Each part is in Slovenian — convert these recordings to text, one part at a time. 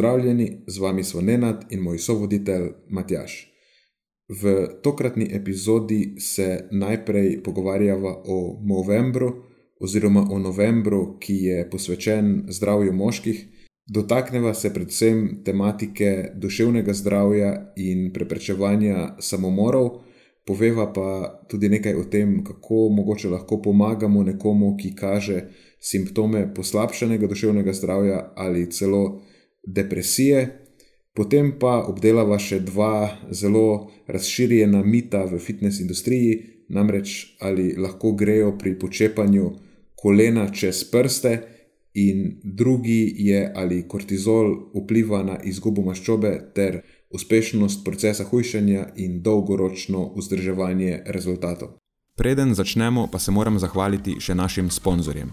Pozdravljeni, z vami smo Nenad in moj sovoditelj Matjaš. V tokratni epizodi se najprej pogovarjava o novembru, oziroma o novembru, ki je posvečen zdravju moških. Dotakneva se predvsem tematike duševnega zdravja in preprečevanja samomorov, poveva pa tudi nekaj o tem, kako mogoče lahko pomagamo nekomu, ki kaže simptome poslabšanega duševnega zdravja ali celo depresije, potem pa obdelava še dva zelo razširjena mita v fitness industriji, namreč ali lahko grejo pri počepanju kolena čez prste, in drugi je ali kortizol vpliva na izgubo maščobe ter uspešnost procesa hujšanja in dolgoročno vzdrževanje rezultatov. Preden začnemo, pa se moram zahvaliti še našim sponzorjem.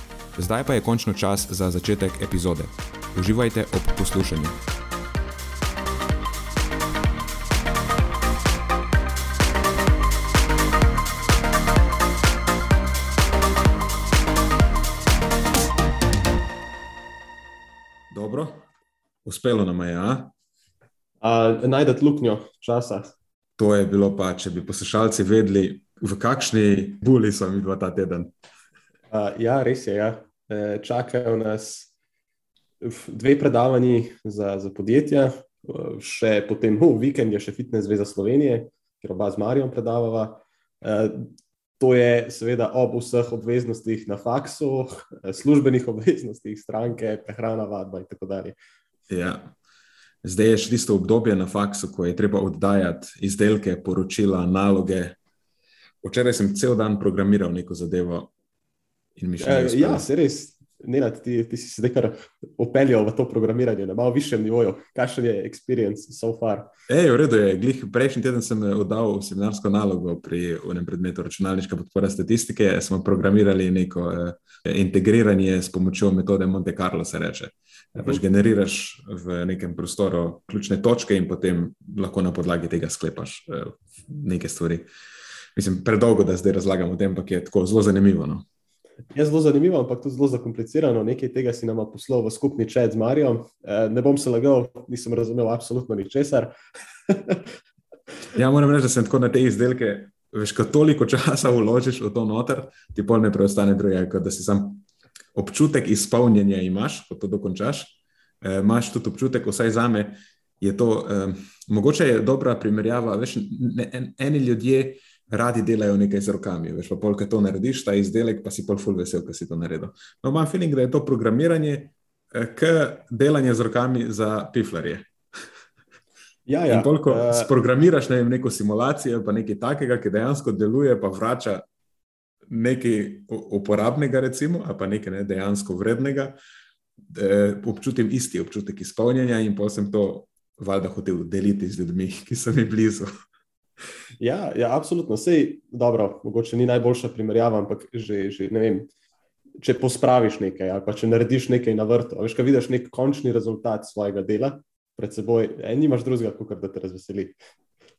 Zdaj pa je končno čas za začetek epizode. Uživajte ob poslušanju. Uspelo nam je. Najdete luknjo časa. To je bilo pa, če bi poslušalci vedeli, v kakšni buli so mi dva ta teden. A, ja, res je. Ja. E, čakajo nas dve predavanji za, za podjetja, še potem v vikend je še Fitness Zveza Slovenije, ker oba z Marijo predavava. E, to je seveda ob vseh obveznostih na faksu, službenih obveznostih, stranke, prehrana, vadba in tako dalje. Ja. Zdaj je še tisto obdobje na faksu, ko je treba oddajati izdelke, poročila, naloge. Včeraj sem cel dan programiral neko zadevo. E, ja, se res. Nenad, ti, ti si se zdaj kar opeljal v to programiranje na malo višjem nivoju. Kakšen je experience so far? Ej, v redu je. Glih, prejšnji teden sem oddal seminarsko nalogo pri enem predmetu računalniška podpora statistike. Smo programirali neko eh, integriranje s pomočjo metode Monte Carlo, se reče. Ja, pač generiraš v nekem prostoru ključne točke in potem lahko na podlagi tega sklepaš uh, neke stvari. Mislim, predolgo, da zdaj razlagam o tem, ampak je tako zelo zanimivo. No? Je zelo zanimivo, ampak tudi zelo zakomplicirano. Nekaj tega si nam poslal v skupni čet z Marijo. Eh, ne bom se lagal, nisem razumel absolutno ničesar. ja, moram reči, da sem tako na te izdelke. Veš, ko toliko časa vložiš v to noter, ti pol ne preostane druge, kot da si sam občutek izpolnjenja imaš, ko to dokončaš. E, imaš tudi občutek, vsaj za me je to, e, mogoče je dobra primerjava. Veš, ne, en, eni ljudje radi delajo nekaj z rokami, veš, pa polk to narediš, ta izdelek, pa si pol ful vesel, da si to naredil. No, imam feeling, da je to programiranje, e, k delanje z rokami za piflarje. Ja, ja. Ko uh, sprogramiraš ne vem, neko simulacijo, pa nekaj takega, ki dejansko deluje, pa vrača nekaj uporabnega, recimo, ali pa nekaj ne, dejansko vrednega, eh, občutim isti občutek izpolnjenja in pa sem to valjda hotel deliti z ljudmi, ki so mi blizu. Ja, ja absolutno. Sej, dobro, mogoče ni najboljša primerjava, ampak že, že ne vem. Če pospraviš nekaj, ali pa če narediš nekaj na vrtu, veš, kaj vidiš, nek končni rezultat svojega dela pred seboj, en nimaš drugega, kot da te razveseli.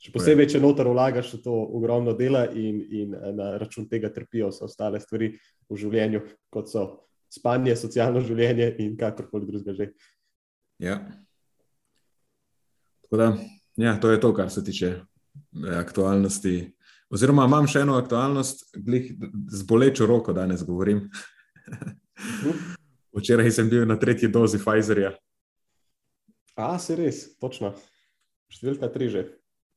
Še posebej, če noter vlagaš v to ogromno dela in, in eh, na račun tega trpijo vse ostale stvari v življenju, kot so spanje, socialno življenje in kakorkoli drugega že. Ja. Da, ja, to je to, kar se tiče eh, aktualnosti. Oziroma, imam še eno aktualnost, glih, z bolečo roko danes govorim. Včeraj sem bil na tretji dozi Pfizerja. A, se res, točno. Številka tri že.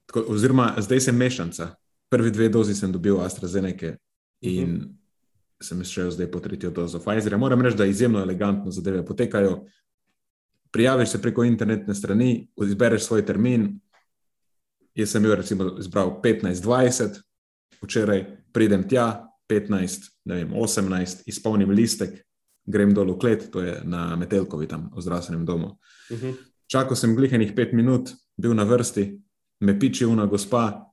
Tako, oziroma, zdaj sem mešanca. prvi dve dozi sem dobil AstraZeneca in Mhm. uh -huh. sem šel zdaj po tretjo dozo Pfizerja. Moram reči, da izjemno elegantno zadeve potekajo. Prijaviš se preko internetne strani, izbereš svoj termin. Jaz sem bil recimo izbral 15-20, včeraj pridem tja, 15, ne vem, 18, izpolnim listek, grem dol v klet, to je na Metelkovi, tam v zdravstvenem domu. Uh -huh. Čakal sem glihenih pet minut, bil na vrsti, me piči una gospa,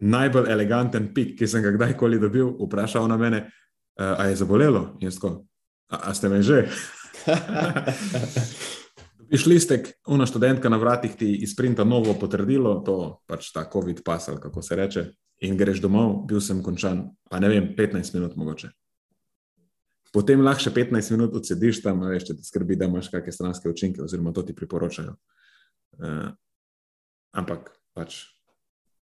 najbolj eleganten pik, ki sem ga kdajkoli dobil, vprašal na mene, a je zabolelo? Jaz tako, a, a ste me že? Dobiš listek, una študentka na vratih ti izprinta novo potrdilo, to pač ta COVID pas ali kako se reče, in greš domov, bil sem končan, pa ne vem, 15 minut mogoče. Potem lahko še 15 minut odsediš tam, veš, če te skrbi, da imaš kakšne stranske učinke, oziroma to ti priporočajo. Uh, ampak pač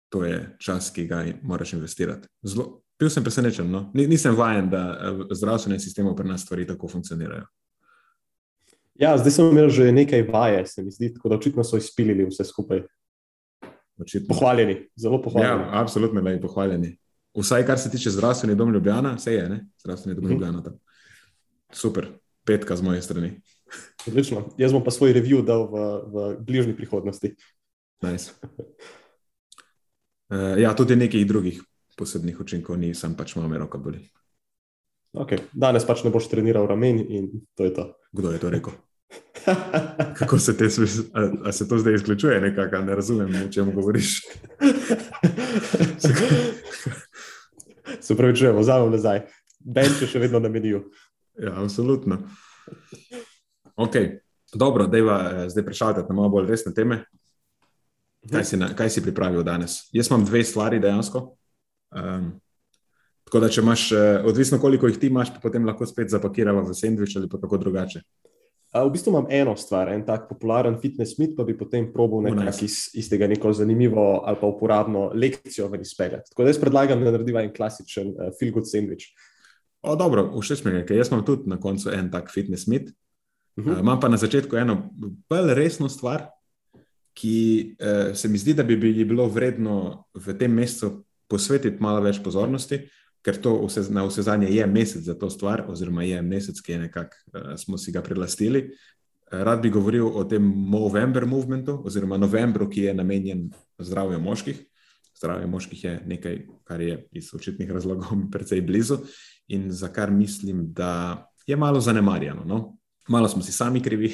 to je čas, ki ga moraš investirati. Zelo, bil sem presenečen, no? Ni- nisem vajen, da eh, v zdravstvenem sistemu pri nas stvari tako funkcionirajo. Ja, zdaj sem imel že nekaj vaje, se mi zdi, tako da očitno so izpilili vse skupaj. Očitno. Pohvaljeni, zelo pohvaljeni. Ja, absolutno lepo pohvaljeni. Vsaj kar se tiče zdravstveni dom Ljubljana, vse je, ne? zdravstveni dom Mhm. Ljubljana. Tam. Super, petka z moje strani. Odlično. Jaz bom pa svoj review dal v, v bližnji prihodnosti. Nice. Uh, ja, tudi nekih drugih posebnih učinkov ni, sem pač imel roka boli. Okay. Danes pač ne boš treniral ramen in to je to. Kdo je to rekel? Kako se, te, a, a se to zdaj izključuje, nekako, ne razumem, o čem govoriš. Se pravi, čujemo, vzamem nazaj. Benč je še vedno na meniju. Ja, absolutno. Okay. Dobro, dejva eh, zdaj prešaltati na malo bolj resne teme. Kaj si, na, kaj si pripravil danes? Jaz imam dve stvari dejansko. Um, tako da, če imaš, eh, odvisno koliko jih ti imaš, potem lahko spet zapakiramo v sendvič ali pa kako drugače. A, v bistvu imam eno stvar, en tak popularen fitness mit, pa bi potem probal nekako nice. iz, iz tega neko zanimivo ali pa uporabno lekcijo ven izpeljati. Tako da jaz predlagam, da narediva en klasičen uh, feel good sandwich. O, dobro, všeč mi je, ker jaz imam tudi na koncu en tak fitness mit. Mhm. Uh, imam pa na začetku eno bolj resno stvar, ki uh, se mi zdi, da bi bilo vredno v tem mesecu posvetiti malo več pozornosti, ker to vse, na vse zadnje je mesec za to stvar, oziroma je mesec, ki je nekako uh, smo si ga prilastili. Uh, rad bi govoril o tem Movember movementu, oziroma novembru, ki je namenjen zdravju moških. Zdravje moških je nekaj, kar je iz očitnih razlogov precej blizu in za kar mislim, da je malo zanemarjeno. No? Malo smo si sami krivi,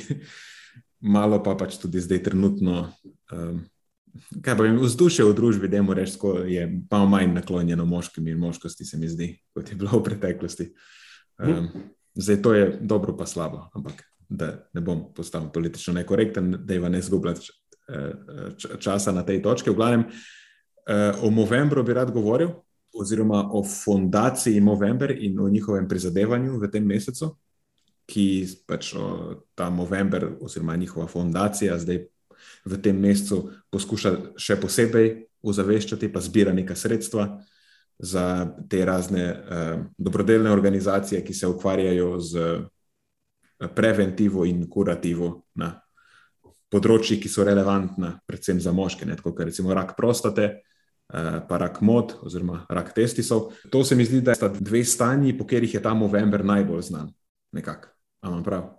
malo pa pač tudi zdaj trenutno. Um, kaj pa vzdušje v družbi, da jim rečemo, je pa manj naklonjeno moškim in moškosti, se mi zdi, kot je bilo v preteklosti. Um, zdaj to je dobro, pa slabo, ampak da ne bom postal politično nekorekten, da je ne zgubljati č- časa na tej točki. V glavnem, uh, o Movembru bi rad govoril, oziroma o fondaciji Movember in o njihovem prizadevanju v tem mesecu, ki pač o, ta Movember, oziroma njihova fondacija, zdaj v tem mesecu poskuša še posebej ozaveščati, pa zbira neka sredstva za te razne uh, dobrodelne organizacije, ki se ukvarjajo z preventivo in kurativo na področjih, ki so relevantna, predvsem za moške, ne, tako kot recimo rak prostate, uh, pa rak mod oziroma rak testisov. To se mi zdi, da sta dve stanji, po katerih je ta Movember najbolj znan. Nekako, imam prav.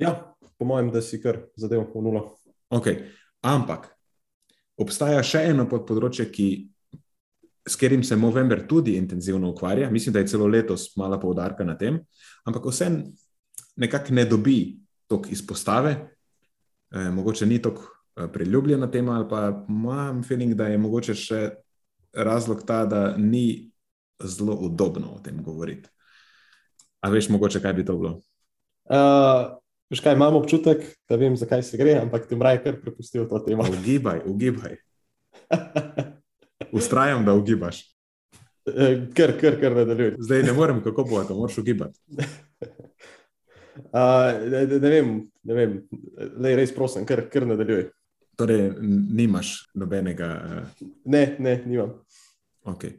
Ja, po mojem, da si kar zadev v nulo. Okay. Ampak obstaja še eno področje, ki, s katerim se Movember tudi intenzivno ukvarja. Mislim, da je celo letos malo poudarka na tem, ampak vse nekako ne dobi toliko izpostave, eh, mogoče ni tako eh, priljubljena tema, ali pa imam feeling, da je mogoče še razlog ta, da ni zelo udobno o tem govoriti. A veš, mogoče kaj bi to bilo? Uh, Veš kaj, imam občutek, da vem, zakaj se gre, ampak ti mraj kar prepustil to temo. Ugibaj, ugibaj. Ustrajam, da ugibaš. Eh, Kar, kar, kar nadaljuj. Zdaj ne morem, kako bo, to moraš ugibati. Uh, ne, ne, ne vem, ne vem. Lej, res prosim, kar, kar nadaljuj. Torej, nimaš nobenega. Uh, Ne, ne, nimam. okay.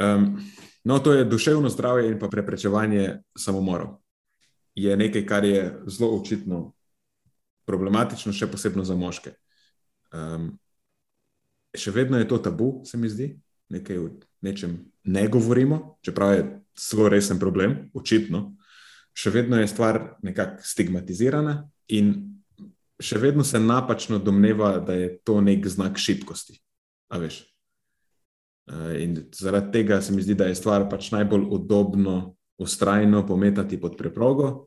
um, no, to je duševno zdravje in pa preprečevanje samomorov. Je nekaj, kar je zelo očitno problematično, še posebno za moške. Um, še vedno je to tabu, se mi zdi. nekaj o nečem ne govorimo, čeprav je zelo resen problem, očitno, še vedno je stvar nekako stigmatizirana in še vedno se napačno domneva, da je to nek znak šibkosti. In zaradi tega se mi zdi, da je stvar pač najbolj udobno, ustrajno pometati pod preprogo,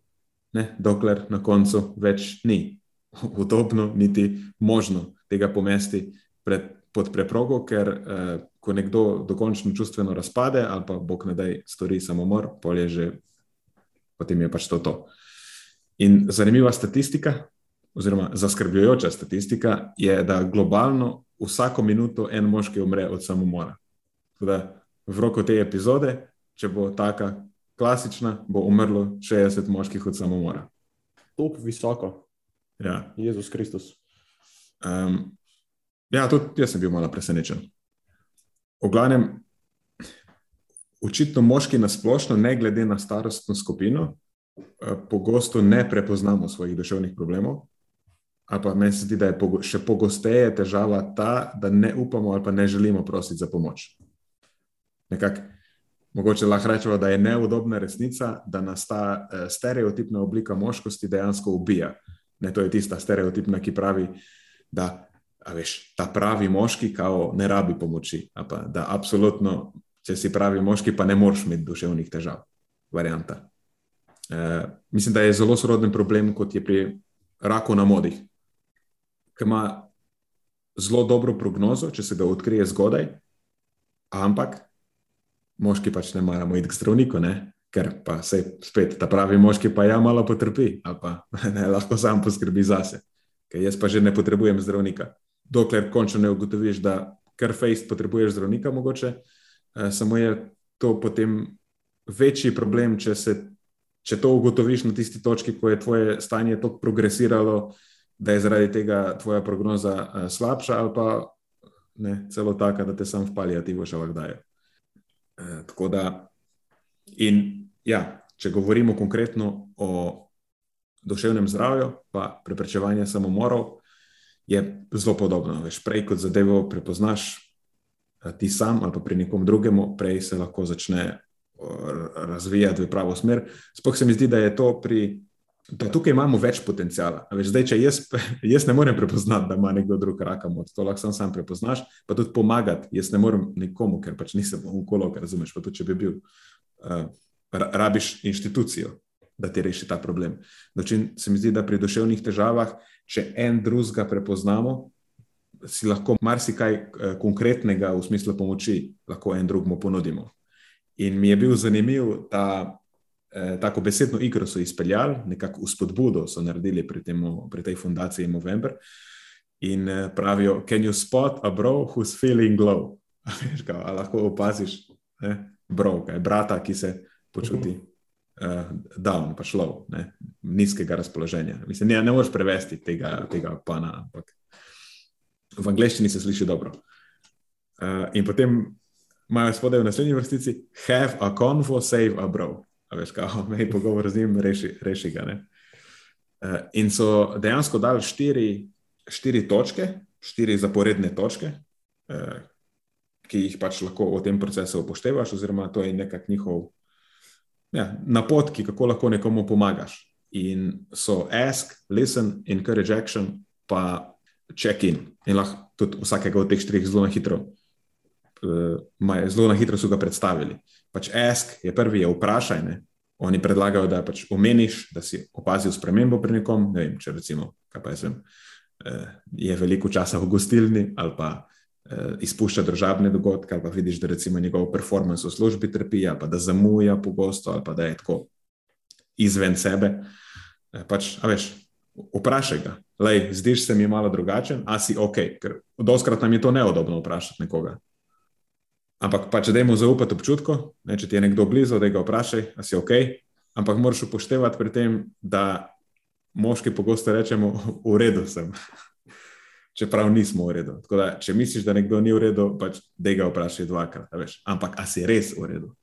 ne, dokler na koncu več ni udobno, niti možno tega pomesti pred, pod preprogo, ker eh, ko nekdo dokončno čustveno razpade ali pa bog ne da stori samomor, polje že, potem je pač to. to. In zanimiva statistika, oziroma zaskrbljujoča statistika, je, da globalno vsako minuto en moški umre od samomora. Da v roku te epizode, če bo taka klasična, bo umrlo 60 moških od samomora. Tako visoko. Ja. Jezus Kristus. Um, ja, tudi jaz sem bil malo presenečen. V glavnem, očitno moški na splošno, ne glede na starostno skupino, eh, pogosto ne prepoznamo svojih duševnih problemov. Ali pa meni se zdi, da je še pogosteje težava ta, da ne upamo ali pa ne želimo prositi za pomoč. Nekako, mogoče lahko rečemo, da je neudobna resnica, da nas ta uh, stereotipna oblika moškosti dejansko ubija. Ne, to je tista stereotipna, ki pravi, da veš, ta pravi moški, kao ne rabi pomoči. Pa, da, absolutno, če si pravi moški, pa ne moreš imeti duševnih težav. Varianta. Uh, mislim, da je zelo soroden problem, kot je pri raku na modih ki ima zelo dobro prognozo, če se ga odkrije zgodaj, ampak moški pač ne maramo iti k zdravniku, ne? ker pa se spet ta pravi moški pa ja malo potrpi, ali pa ne lahko sam poskrbi zase, ker jaz pa že ne potrebujem zdravnika. Dokler končno ne ugotoviš, da kar fejst potrebuješ zdravnika, mogoče, eh, samo je to potem večji problem, če, se, če to ugotoviš na tisti točki, ko je tvoje stanje tako progresiralo, da je zaradi tega tvoja prognoza uh, slabša, ali pa ne, celo taka, da te sam v palijativo še lahko dajo. Uh, tako da, in ja, če govorimo konkretno o duševnem zdravju, pa preprečevanje samomorov, je zelo podobno. Veš, prej kot zadevo prepoznaš uh, ti sam ali pa pri nekom drugemu, prej se lahko začne. Razvijati v pravo smer. Sploh se mi zdi, da je to pri da tukaj imamo več potencijala. Veš, zdaj, če jaz, jaz ne morem prepoznati, da ima nekdo drug raka, to lahko sam, sam prepoznaš, pa tudi pomagati. Jaz ne morem nikomu, ker pač nisem onkolog, razumeš. Pa tudi, če bi bil, uh, rabiš inštitucijo, da ti reši ta problem. Način se mi zdi, da pri duševnih težavah, če en drugega prepoznamo, si lahko marsikaj uh, konkretnega v smislu pomoči, lahko en drugemu ponudimo. In mi je bil zanimiv ta tako besedno igro so izpeljali, nekako uspodbudo so naredili pri, temu, pri tej fundaciji Movember. In eh, pravijo, can you spot a bro who's feeling low? Veš, kaj, lahko opaziš, eh, bro, kaj, brata, ki se počuti uh, down, pa šlo, nizkega razpoloženja. Mislim, ne, ne moreš prevesti tega, tega pana, ampak v angleščini se sliši dobro. Uh, in potem imajo spodaj v naslednji vrstici: Have a convo, save a bro veš, kako je pogovor z njim, reši, reši ga. Ne? Uh, in so dejansko dali štiri, štiri točke, štiri zaporedne točke, uh, ki jih pač lahko v tem procesu upoštevaš, oziroma to je nekak njihov ja, napotki, kako lahko nekomu pomagaš. In so ask, listen, encourage action, pa check in. In lahko tudi vsakega od teh štirih zelo na hitro, uh, zelo na hitro so ga predstavili pač ask je prvi, je vprašaj. Ne? Oni predlagajo, da pač omeniš, da si opazil spremembo pri nekom. Ne vem, če recimo, kaj vem, eh, je veliko časa v gostilni ali pa eh, izpušča državne dogodke, ali pa vidiš, da recimo njegov performance v službi trpi, ali pa da zamuja pogosto, ali pa da je tako izven sebe. Pač, a veš, vprašaj ga. Lej, zdiš se mi malo drugačen, a si ok, ker doskrat nam je to neodobno vprašati nekoga. Ampak pa če dajmo zaupati občutku, ne, če ti je nekdo blizu, da ga vprašaj, ali si ok. Ampak moraš upoštevati pri tem, da moški pogosto rečemo, v redu sem. Čeprav nismo v redu. Da, če misliš, da nekdo ni v redu, pač da ga vprašaj dvakrat. Ampak a si res v redu?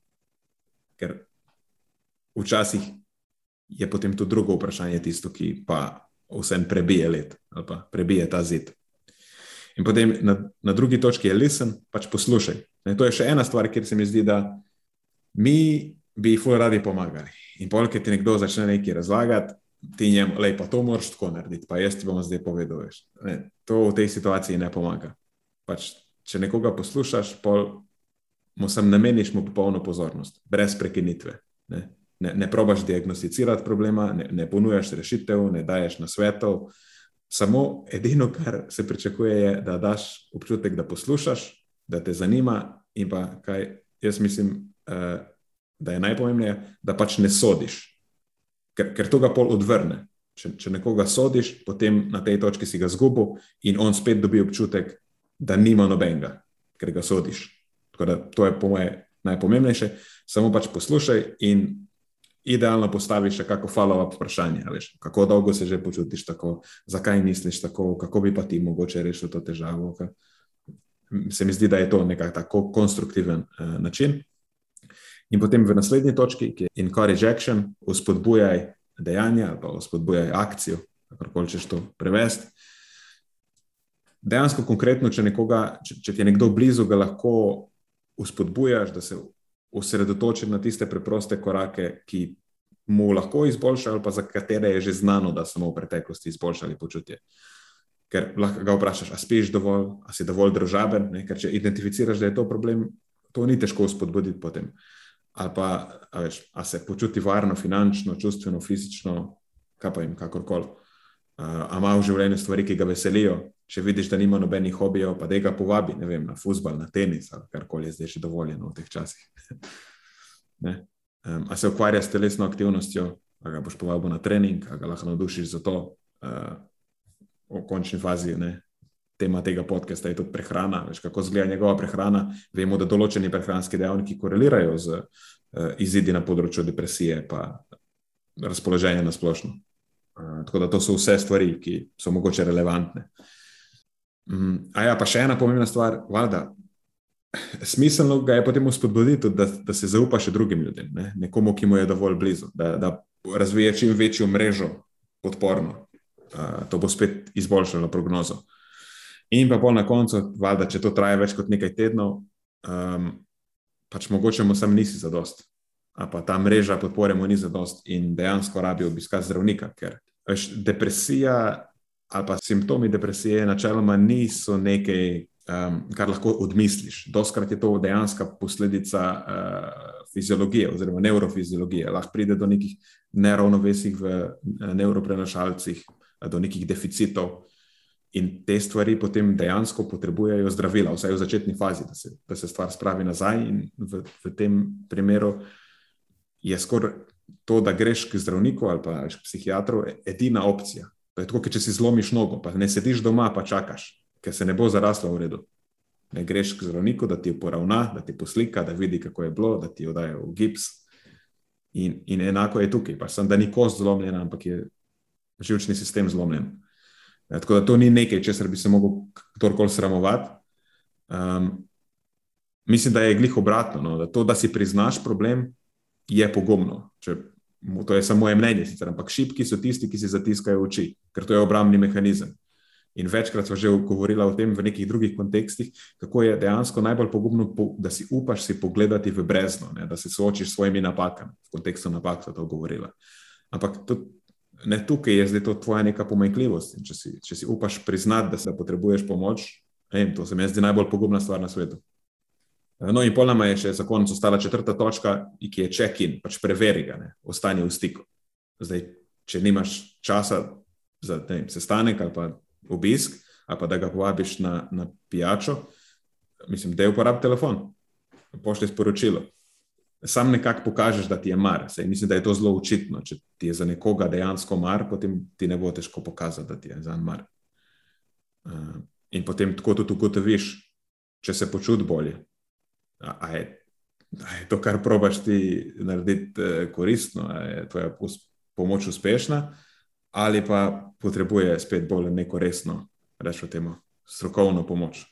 Ker včasih je potem to drugo vprašanje tisto, ki pa vsem prebije let ali pa prebije ta zid. In potem na, na drugi točki je listen, pač poslušaj. Ne, to je še ena stvar, kjer se mi zdi, da mi bi jih radi pomagali. In polk, ki ti nekdo začne nekaj razlagati, ti njemu, lej, pa to moraš tako narediti, pa jaz ti bom zdaj povedal. Ne, to v tej situaciji ne pomaga. Pač, če nekoga poslušaš, pol mu sem nameniš mu popolno pozornost, brez prekinitve. Ne, ne, ne probaš diagnosticirati problema, ne, ne ponujaš rešitev, ne daješ na svetov. Samo edino, kar se pričakuje, je, da daš občutek, da poslušaš, da te zanima in pa kaj jaz mislim, uh, da je najpomembnejše, da pač ne sodiš, ker, ker to ga pol odvrne. Če, če nekoga sodiš, potem na tej točki si ga zgubil in on spet dobi občutek, da nima nobenega, ker ga sodiš. Da, to je po moje najpomembnejše. Samo pač poslušaj in idealno postaviš še kako follow-up vprašanje. Veš, kako dolgo se že počutiš tako, zakaj misliš tako, kako bi pa ti mogoče rešil to težavo. Kaj? Se mi zdi, da je to nekako tako konstruktiven uh, način. In potem v naslednji točki, ki je encourage action, uspodbujaj dejanja ali pa uspodbujaj akcijo, kako hočeš to prevesti. Dejansko, konkretno, če, nekoga, če, če ti je nekdo blizu, ga lahko uspodbujaš, da se osredotoči na tiste preproste korake, ki mu lahko izboljšajo, ali pa za katere je že znano, da so mu v preteklosti izboljšali počutje. Ker lahko ga vprašaš, a spiš dovolj, a si dovolj družaben, ne? ker če identificiraš, da je to problem, to ni težko spodbuditi potem ali pa a veš, a se počuti varno, finančno, čustveno, fizično, kaj pa jim, kakorkoli. Uh, a ima v življenju stvari, ki ga veselijo, če vidiš, da nima nobenih hobijev, pa da ga povabi vem, na futbol, na tenis ali karkoli je zdaj že dovoljeno v teh časih. um, a se ukvarja s telesno aktivnostjo, a ga boš povabil na trening, a ga lahko navdušiš za to, uh, v končni fazi, ne, tema tega podcasta je tudi prehrana. Veš, kako izgleda njegova prehrana. Vemo, da določeni prehranski dejavniki korelirajo z uh, izidi na področju depresije in razpoloženja na splošno. Uh, tako da to so vse stvari, ki so mogoče relevantne. Um, a ja, pa še ena pomembna stvar, valjda. Smiselno ga je potem uspodbuditi, da, da se zaupa še drugim ljudem, ne? nekomu, ki mu je dovolj blizu, da, da razvije čim večjo mrežo podporno. Uh, to bo spet izboljšalo prognozo. In pa pol na koncu, valjda, če to traja več kot nekaj tednov, um, pač mogoče mu sam nisi zadost. A pa ta mreža podpore mu ni zadost in dejansko rabi obiskati zdravnika, ker veš, depresija ali pa simptomi depresije načeloma niso nekaj, um, kar lahko odmisliš. Doskrat je to dejanska posledica uh, fiziologije oziroma neurofiziologije. Lahko pride do nekih neravnovesij v uh, neuroprenašalcih, do nekih deficitov. In te stvari potem dejansko potrebujejo zdravila, vsaj v začetni fazi, da se, da se stvar spravi nazaj. In v, v tem primeru je skoraj to, da greš k zdravniku ali pa k psihiatru, edina opcija. To je tako, če si zlomiš nogo, pa ne sediš doma, pa čakaš, ker se ne bo zaraslo v redu. Ne greš k zdravniku, da ti poravna, da ti poslika, da vidi, kako je bilo, da ti jo dajo v gips. In, in enako je tukaj, pa sem, da ni kost zlomljen, ampak je žilčni sistem zlomljen. Ja, tako da to ni nekaj, česar bi se lahko kdorkoli sramovati. Um, mislim, da je glih obratno. No, da to, da si priznaš problem, je pogumno. Če, to je samo moje mnenje, sicer, ampak šipki so tisti, ki si zatiskajo oči, ker to je obrambni mehanizem. In večkrat smo že govorili o tem v nekih drugih kontekstih, kako je dejansko najbolj pogumno, da si upaš si pogledati v brezno, ne, da se soočiš s svojimi napakami. V kontekstu napak so to govorila. Ampak to, ne, tukaj je zdaj to tvoja neka pomanjkljivost. Če si, če si upaš priznati, da se potrebuješ pomoč, ne, to se mi zdi najbolj pogumna stvar na svetu. No, in pol nama je še za konec ostala četrta točka, ki je check-in, pač preveri ga, ne, ostani v stiku. Zdaj, če nimaš časa za ne, sestanek ali pa obisk, ali pa da ga povabiš na, na pijačo, mislim, da je uporab telefon, pošlji sporočilo sam nekako pokažeš, da ti je mar. Sej, mislim, da je to zelo očitno. Če ti je za nekoga dejansko mar, potem ti ne bo težko pokazati, da ti je za mar. Uh, in potem tako tudi ugotoviš, če se počutiš bolje. A, je, a je to, kar probaš ti narediti, eh, koristno, a je tvoja pomoč uspešna, ali pa potrebuje spet bolj neko resno, rečemo temu, strokovno pomoč.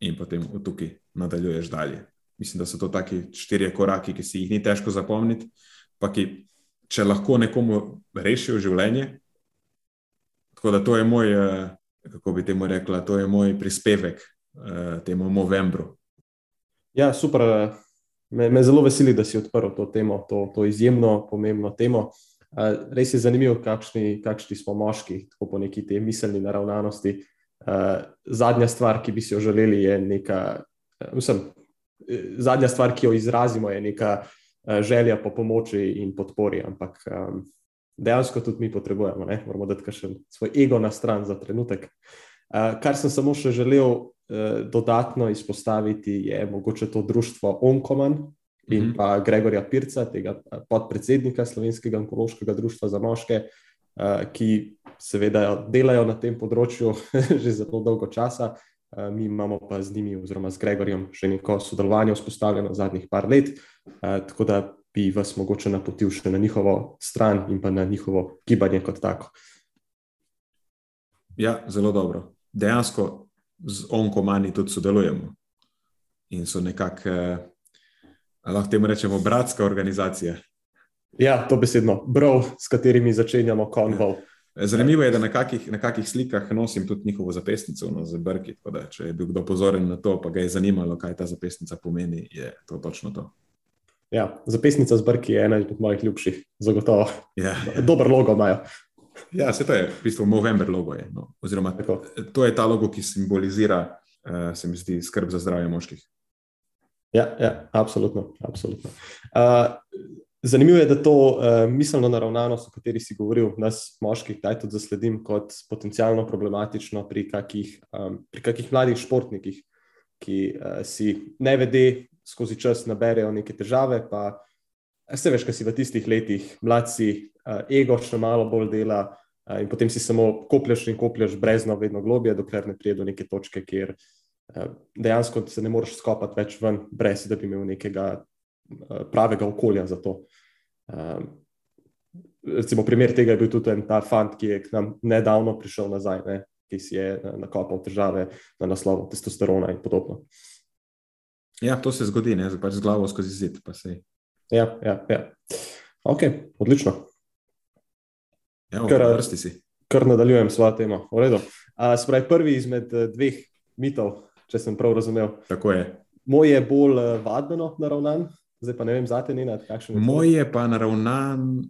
In potem od tukaj nadaljuješ dalje. Mislim, da so to taki štirje koraki, ki si jih ni težko zapomniti, pa ki, če lahko nekomu rešijo življenje. Tako da to je moj uh, kako bi temu rekla, to je moj prispevek uh, temu novembru. Ja, super. Me, me zelo veseli, da si odprl to temo, to, to izjemno pomembno temo. Uh, res je zanimivo, kakšni, kakšni smo moški, tako po neki te miselni naravnanosti. Uh, zadnja stvar, ki bi si jo želeli, je neka, mislim, zadnja stvar, ki jo izrazimo, je neka želja po pomoči in podpori. Ampak um, dejansko tudi mi potrebujemo, ne? moramo dati še svoj ego na stran za trenutek. Kar sem samo še želel dodatno izpostaviti, je mogoče to društvo Onkoman in mm -hmm. pa Gregorja Pirca, tega podpredsednika Slovenskega onkološkega društva za moške, uh, ki seveda delajo na tem področju že zelo dolgo časa. Mi imamo pa z njimi, oziroma z Gregorjem, že neko sodelovanje vzpostavljeno zadnjih par let. Tako da bi vas mogoče napotil še na njihovo stran in pa na njihovo gibanje kot tako. Ja, zelo dobro. Dejansko z onkomani tudi sodelujemo in so nekako, eh, lahko temu rečemo, bratska organizacija. Ja, to besedno, brov, s katerimi začenjamo konvol. Ja. Zanimivo je, da na kakih, na kakih slikah nosim tudi njihovo zapestnico no, z brki. Da, če je bil kdo pozoren na to, pa ga je zanimalo, kaj ta zapestnica pomeni, je to točno to. Ja, zapisnica z brki je ena izmed mojih ljubših, zagotovo. Ja, ja. Dober logo imajo. Ja, se to je, v bistvu, Movember logo je. No. Oziroma, Tako. to je ta logo, ki simbolizira, uh, se mi zdi, skrb za zdravje moških. Ja, ja absolutno. absolutno. Uh, zanimivo je, da to uh, miselno naravnanost, o kateri si govoril, nas moških, da tudi zasledim kot potencialno problematično pri kakih, um, pri kakih mladih športnikih, ki uh, si ne vede skozi čas naberejo neke težave. Pa, se veš, kaj si v tistih letih, mladci, uh, ego še malo bolj dela, in potem si samo koplješ in koplješ brezno, vedno globje, dokler ne pride do neke točke, kjer dejansko se ne moreš skopati več ven, brez da bi imel nekega pravega okolja za to. Recimo, primer tega je bil tudi en ta fant, ki je k nam nedavno prišel nazaj. Ne? Ki si je nakopal težave na naslovu testosterona, in podobno. Ja, to se zgodi, ne pač z glavo skozi zid. Ja, ja, ja. Ok, odlično. Ja, kar, vrsti si. Kar nadaljujem svojo temo. Spravi prvi izmed eh, dveh mitov, če sem prav razumel. Tako je. Moj je bolj eh, vadbeno naravnan, zdaj pa ne vem, zate ni nad kakšen. Moj je pa naravnan.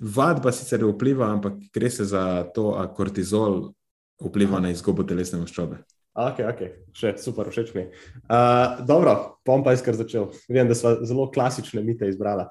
Vadba sicer vpliva, ampak gre se za to, da kortizol vpliva na izgubo telesne maščobe. Ok, ok, še super, všeč mi. Uh, dobro, bom pa izkar začel. Vem, da smo zelo klasične mite izbrali.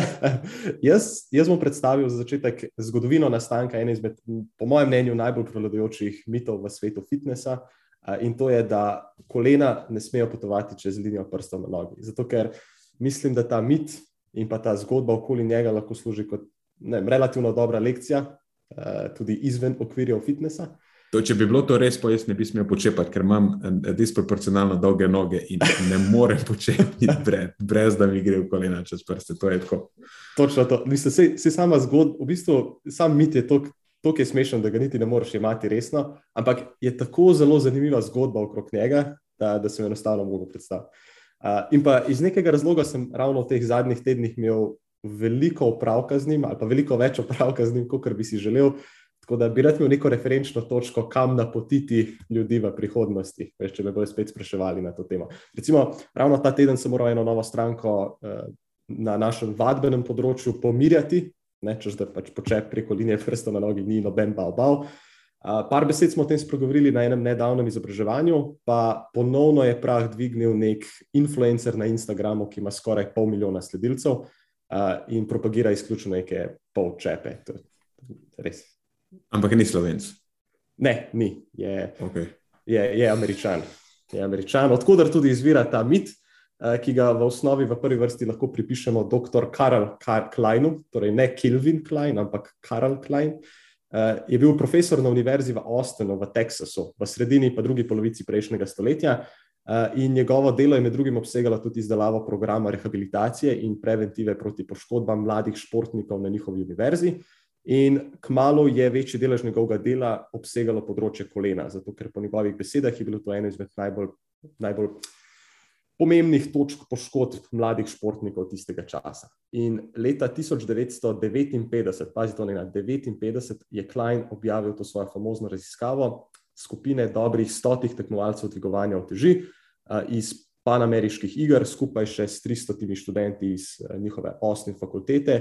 jaz, jaz bom predstavil za začetek zgodovino nastanka ene izmed, po mojem mnenju, najbolj prevladujočih mitov v svetu fitnesa. Uh, in to je, da kolena ne smejo potovati čez linijo prstov na nogi. Zato, ker mislim, da ta mit in pa ta zgodba okoli njega lahko služi kot ne, relativno dobra lekcija, uh, tudi izven okvirjev fitnesa. To, če bi bilo to res, pa jaz ne bi smel počepati, ker imam eh, disproporcionalno dolge noge in ne morem počepati brez, brez da mi gre v kolena čez prste. To je tako. Točno to. Mislim, se, se sama zgodba, v bistvu sam mit je tako smešen, da ga niti ne moreš imeti resno, ampak je tako zelo zanimiva zgodba okrog njega, da, da sem enostavno mogel predstaviti. Uh, in pa iz nekega razloga sem ravno v teh zadnjih tednih imel veliko opravka z njim, ali pa veliko več opravka z njim, kot bi si želel. Tako da bi rad imel neko referenčno točko, kam napotiti ljudi v prihodnosti, veš, če me bodo spet spraševali na to temo. Recimo, ravno ta teden sem moral eno novo stranko uh, na našem vadbenem področju pomirjati, češ da pač počep preko linije prsta na nogi ni noben bal bal. Uh, par besed smo o tem spregovorili na enem nedavnem izobraževanju, pa ponovno je prah dvignil nek influencer na Instagramu, ki ima skoraj pol milijona sledilcev uh, in propagira izključno neke polčepe. To je res Ampak ni slovenc. Ne, ni. Je, okay. je, je američan. Je američan. Odkudar tudi izvira ta mit, uh, ki ga v osnovi v prvi vrsti lahko pripišemo dr. Karl Kleinu, torej ne Kelvin Klein, ampak Karl Klein. Uh, je bil profesor na univerzi v Austinu, v Teksasu, v sredini pa drugi polovici prejšnjega stoletja. Uh, in njegovo delo je med drugim obsegalo tudi izdelavo programa rehabilitacije in preventive proti poškodbam mladih športnikov na njihovi univerzi. In kmalo je večji delež njegovega dela obsegalo področje kolena, zato ker po njegovih besedah je bilo to eno izmed najbolj, najbolj pomembnih točk poškodb mladih športnikov tistega časa. In leta 1959, pazite, ne na 59, je Klein objavil to svojo famozno raziskavo skupine dobrih stotih tekmovalcev dvigovanja uteži iz panameriških iger, skupaj še s 300 študenti iz njihove osnovne fakultete.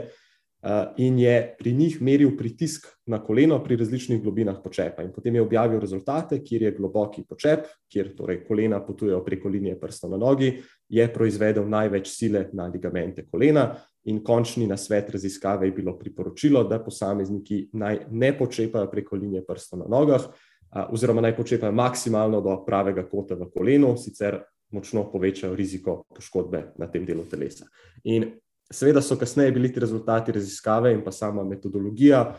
In je pri njih meril pritisk na koleno pri različnih globinah počepa. In potem je objavil rezultate, kjer je globoki počep, kjer torej kolena potujejo preko linije prsta na nogi, je proizvedel največ sile na ligamente kolena. In končni nasvet raziskave je bilo priporočilo, da posamezniki naj ne počepajo preko linije prsta na nogah, oziroma naj počepajo maksimalno do pravega kota v kolenu, sicer močno povečajo riziko poškodbe na tem delu telesa. In seveda so kasneje bili ti rezultati raziskave in pa sama metodologija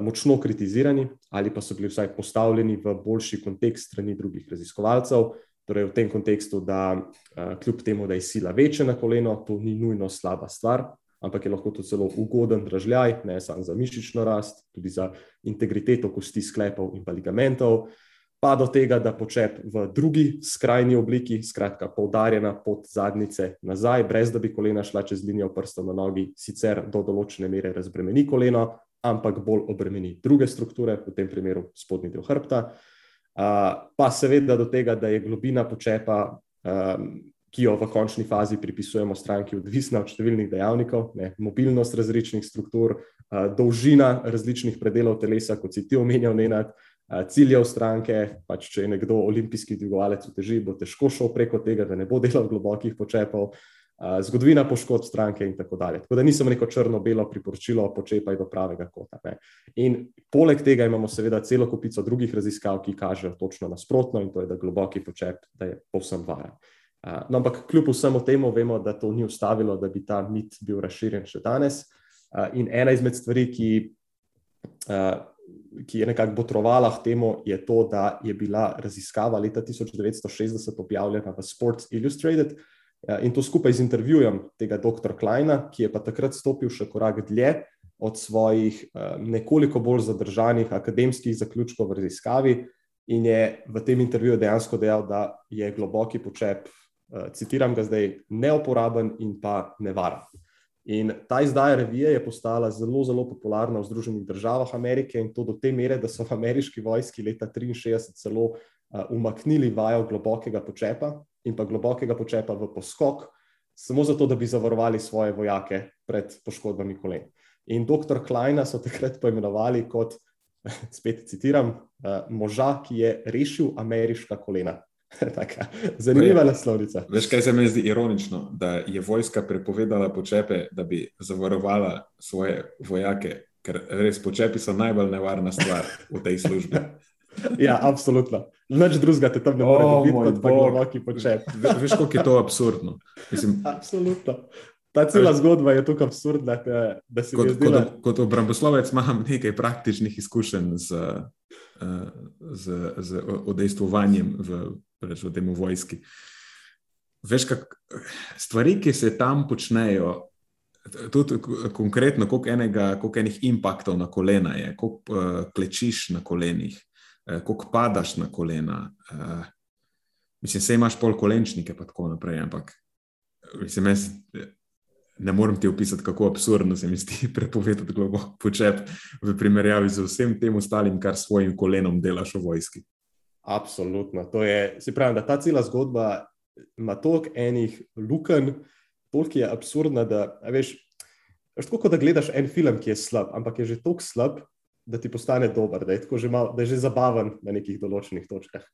močno kritizirani, ali pa so bili vsaj postavljeni v boljši kontekst strani drugih raziskovalcev. Torej, v tem kontekstu, da kljub temu, da je sila večja na koleno, to ni nujno slaba stvar, ampak je lahko to celo ugoden dražljaj, ne samo za mišično rast, tudi za integriteto kosti sklepov in pa ligamentov, pa do tega, da počep v drugi skrajni obliki, skratka, poudarjena pod zadnjice nazaj, brez da bi kolena šla čez linijo prstov na nogi, sicer do določene mere razbremeni koleno, ampak bolj obremeni druge strukture, v tem primeru spodnji del hrbta. Pa seveda do tega, da je globina počepa ki jo v končni fazi pripisujemo stranki, odvisna od številnih dejavnikov, ne, mobilnost različnih struktur, dolžina različnih predelov telesa, kot si ti omenjal, Nenad, ciljev stranke. Pač, če je nekdo olimpijski dvigovalec v teži, bo težko šel preko tega, da ne bo delal globokih počepov, zgodovina poškodb stranke in tako dalje. Tako da nisem neko črno-belo priporočilo, počepaj do pravega kota. Ne. In poleg tega imamo seveda celo kupico drugih raziskav, ki kažejo točno nasprotno, in to je, da globoki počep da je povsem varen. No, ampak kljub vsemu temu, vemo, da to ni ustavilo, da bi ta mit bil razširjen še danes. In ena izmed stvari, ki, ki je nekako botrovala k temu, je to, da je bila raziskava leta 1960 objavljena v Sports Illustrated in to skupaj z intervjujem tega dr. Kleina, ki je pa takrat stopil še korak dlje od svojih nekoliko bolj zadržanih akademskih zaključkov v raziskavi. In je v tem intervjuju dejansko dejal, da je globoki počep Eh, citiram ga zdaj, neuporaben in pa nevaren. In ta izdaja revije je postala zelo, zelo popularna v Združenih državah Amerike in to do te mere, da so v ameriški vojski leta 1963 celo uh, umaknili vajo globokega počepa in pa globokega počepa v poskok, samo zato, da bi zavarovali svoje vojake pred poškodbami kolen. In dr. Kleina so takrat poimenovali kot, spet citiram, uh, moža, ki je rešil ameriška kolena. Taka, zanimiva naslovnica. Veš, kaj se mi zdi ironično, da je vojska prepovedala počepe, da bi zavarovala svoje vojake, ker res počepi so najbolj nevarna stvar v tej službi. ja, absolutno. Noč drugega te tam ne more oh, biti, kot pa globoki počep. Veš, koliko je to absurdno. Mislim, absolutno. Ta cela zgodba je tukaj absurdna. Da kot, zdela... kot, kot obramboslovec imam nekaj praktičnih izkušenj z, eh, z, z odejstvovanjem v rečemo, temu vojski. Veš, kak, stvari, ki se tam počnejo, tudi konkretno, koliko, enega, koliko enih impaktov na kolena je, koliko uh, klečiš na kolenih, uh, koliko padaš na kolena. Uh, mislim, se imaš pol kolenčnike, pa tako naprej. Ampak mislim, jaz ne morem ti opisati, kako absurdno se mi zdi prepovedati globok počep v primerjavi z vsem tem ostalim, kar s svojim kolenom delaš v vojski. Absolutno. To je, se pravi, da ta cela zgodba ima toliko enih lukenj, toliko je absurdna, da veš, tako, da gledaš en film, ki je slab, ampak je že tako slab, da ti postane dober, da je, že, mal, da je že zabaven na nekih določenih točkah.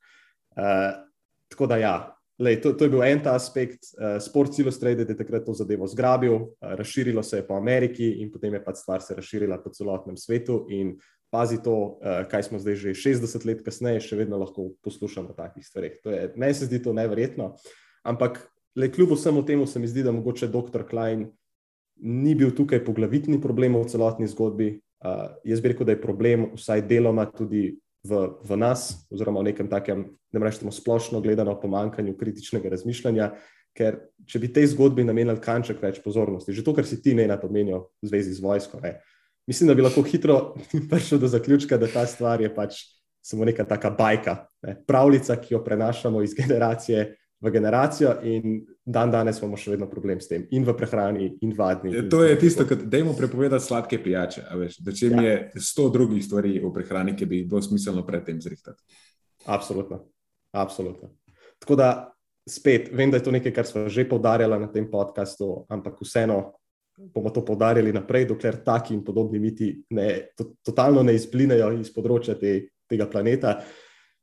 Uh, tako da ja. Lej, to, to je bil en ta aspekt. Uh, Sports Illustrated je takrat to zadevo zgrabil, uh, razširilo se je po Ameriki, in potem je pač stvar se razširila po celotnem svetu. In pazi to, uh, kaj smo zdaj že 60 let kasneje, še vedno lahko poslušamo o takih stvareh. Meni se zdi to neverjetno. Ampak, le kljub vsemu temu, se mi zdi, da mogoče dr. Klein ni bil tukaj poglavitni problem v celotni zgodbi. Uh, jaz bi rekel, da je problem vsaj deloma tudi v, v nas, oziroma v nekem takem, ne rečemo splošno gledano, pomankanju kritičnega razmišljanja. Ker če bi tej zgodbi namenili kanček več pozornosti, že to, kar si ti ne napomenil v zvezi z vojsko, ne, uh, mislim, da bi lahko hitro prišel do zaključka, da ta stvar je pač samo neka taka bajka, ne? pravljica, ki jo prenašamo iz generacije v generacijo, in dan danes imamo še vedno problem s tem, in v prehrani, in vadni. Ja, to je tisto, kar dajmo prepovedati sladke pijače. Da če mi ja. je sto drugih stvari v prehrani, ki bi jih bilo smiselno predtem zrihtati. Absolutno. Absolutno. Tako da, spet, vem, da je to nekaj, kar smo že poudarjali na tem podkastu, ampak vseeno bomo to poudarjali naprej, dokler taki in podobni miti ne, to, totalno ne izplinejo iz področja te, tega planeta.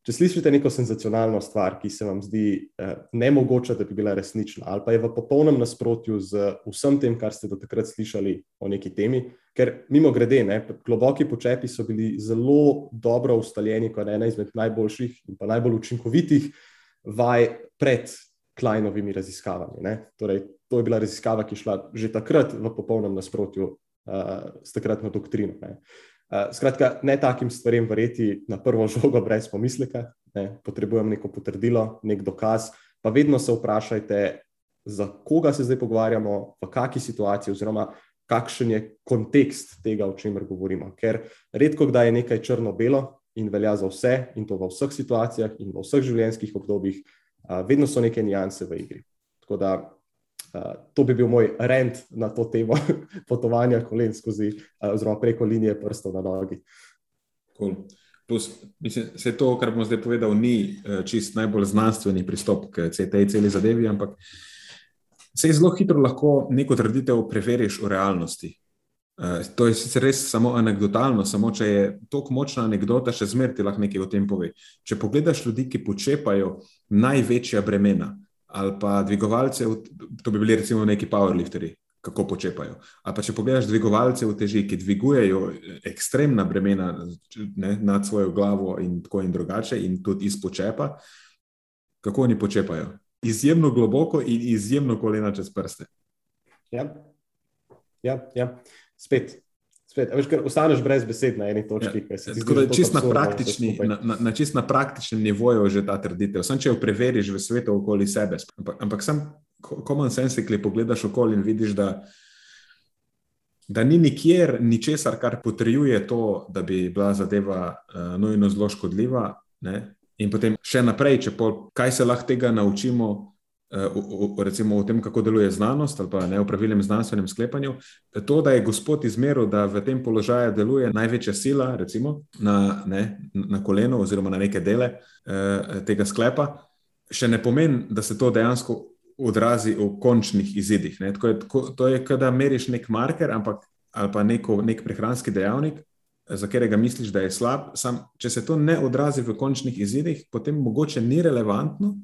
Če slišite neko senzacionalno stvar, ki se vam zdi eh, nemogoče, da bi bila resnična, ali pa je v popolnem nasprotju z vsem tem, kar ste do takrat slišali o neki temi, ker mimo grede, ne, globoki počepi so bili zelo dobro ustaljeni kot ena izmed najboljših in pa najbolj učinkovitih vaj pred Kleinovimi raziskavami. Torej, to je bila raziskava, ki je šla že takrat v popolnem nasprotju uh, s takratno doktrino. Ne. Uh, skratka, ne takim stvarem verjeti na prvo žogo, brez pomisleka. Ne. Potrebujem neko potrdilo, nek dokaz. Pa vedno se vprašajte, za koga se zdaj pogovarjamo, v kakšni situaciji, oziroma kakšen je kontekst tega, o čemer govorimo. Ker redko kdaj je nekaj črno-belo in velja za vse, in to v vseh situacijah in v vseh življenjskih obdobjih, uh, vedno so neke nijanse v igri. Tako da uh, to bi bil moj rent na to temo potovanja kolen skozi, uh, oziroma preko linije prstov na nogi. Cool. Plus, mislim, vse to, kar bom zdaj povedal, ni uh, čist najbolj znanstveni pristop k tej celi zadevi, ampak se zelo hitro lahko neko trditev preveriš v realnosti. Uh, to je sicer res samo anegdotalno, samo če je tako močna anekdota, še zmeraj ti lahko nekaj o tem pove. Če pogledaš ljudi, ki počepajo največja bremena ali pa dvigovalce, to bi bili recimo neki powerlifteri, kako počepajo. Ali pa če pogledaš dvigovalce v teži, ki dvigujejo ekstremna bremena ne, nad svojo glavo in tako in drugače, in tudi iz počepa, kako oni počepajo? Izjemno globoko in izjemno kolena čez prste. Ja, ja. ja spet. Spet. Veš, ostaneš brez besed na eni točki. Ja. Tako da čist na, praktični, na, na, na čist na praktičnem nivoju že ta trditev. Sam če jo preveriš v svetu okoli sebe. Ampak, ampak sam common sense, ki pogledaš okoli in vidiš, da, da ni nikjer ničesar, kar potrjuje to, da bi bila zadeva uh, nujno zelo škodljiva. Ne? In potem še naprej, če pol, kaj se lahko tega naučimo, uh, recimo o tem, kako deluje znanost ali pa ne o pravilnem znanstvenem sklepanju. To, da je gospod izmeril, da v tem položaju deluje največja sila, recimo na, ne, na koleno oziroma na neke dele uh, tega sklepa, še ne pomeni, da se to dejansko odrazi v končnih izidih. Je, to je, da meriš nek marker ampak, ali pa neko, nek prehranski dejavnik. Za katerega misliš, da je slab, Sam, če se to ne odrazi v končnih izidih, potem mogoče ni relevantno,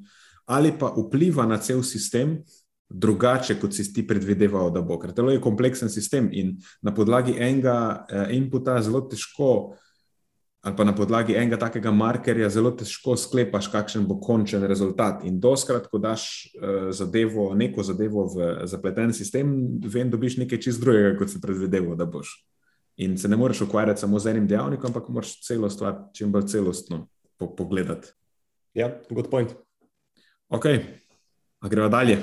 ali pa vpliva na cel sistem drugače, kot si ti predvideval, da bo. Ker telo je kompleksen sistem in na podlagi enega eh, inputa zelo težko, ali pa na podlagi enega takega markerja, zelo težko sklepaš, kakšen bo končen rezultat. In doskrat, ko daš eh, zadevo, neko zadevo v zapleten sistem, vem, dobiš nekaj čist drugega, kot si predvideval, da boš. In se ne moreš ukvarjati samo z enim dejavnikom, ampak moraš celo stvar čim bolj celostno po pogledati. Ja, good point. Ok, a greva dalje.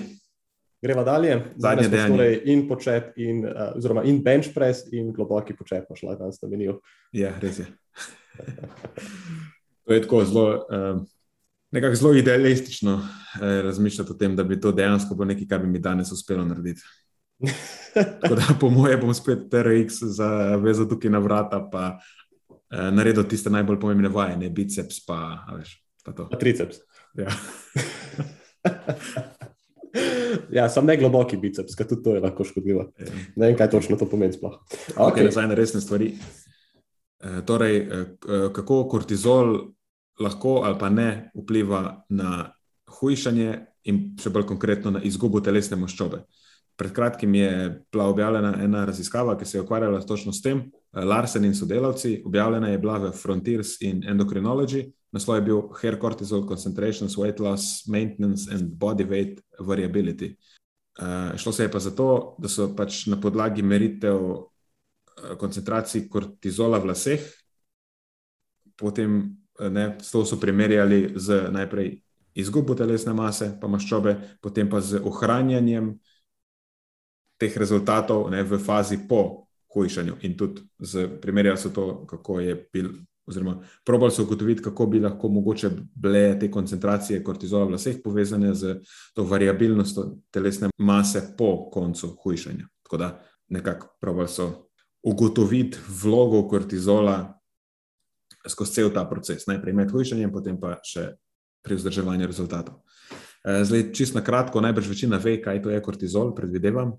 Greva dalje, zadnje dejanje. Torej in počep, in, uh, oziroma in bench press, in globoki počep, šla danes na menijo. Ja, res je. to je tako zelo, uh, nekako zelo idealistično uh, razmišljati o tem, da bi to dejansko bilo nekaj, kar bi mi danes uspelo narediti. Tako da, po mojem, bom spet TRX zavezal tukaj na vrata, pa uh, naredil tiste najbolj pomembne vaje, ne biceps, pa, veš, pa to. Pa triceps. Ja. ja, sem ne globoki biceps, ker tudi to je lahko škodljivo. Ja. Ne vem, kaj točno to pomeni. Okay. Okay, zdaj na resne stvari. E, torej, e, kako kortizol lahko ali pa ne vpliva na hujšanje in še bolj konkretno na izgubo telesne maščobe. Pred kratkim je bila objavljena ena raziskava, ki se je ukvarjala točno s tem. Larsen in sodelavci, objavljena je bila v Frontiers in Endocrinology, naslov je bil Hair Cortisol Concentrations, Weight Loss, Maintenance and Body Weight Variability. Uh, šlo se je pa zato, da so pač na podlagi meritev uh, koncentracij kortizola v laseh, potem ne, s to so primerjali z najprej izgubo telesne mase, pa maščobe, potem pa z ohranjanjem teh rezultatov ne, v fazi po hujšanju. In tudi primerjali so to, kako je bil oziroma probali so ugotoviti, kako bi lahko mogoče bile te koncentracije kortizola v laseh povezane z to variabilnostjo telesne mase po koncu hujšanja. Tako da nekako probali so ugotoviti vlogo kortizola skozi cel ta proces, najprej med hujšanjem, potem pa še pri vzdrževanju rezultatov. Eh, zdaj, čisto na kratko, najbrž večina ve, kaj to je kortizol, predvidevam.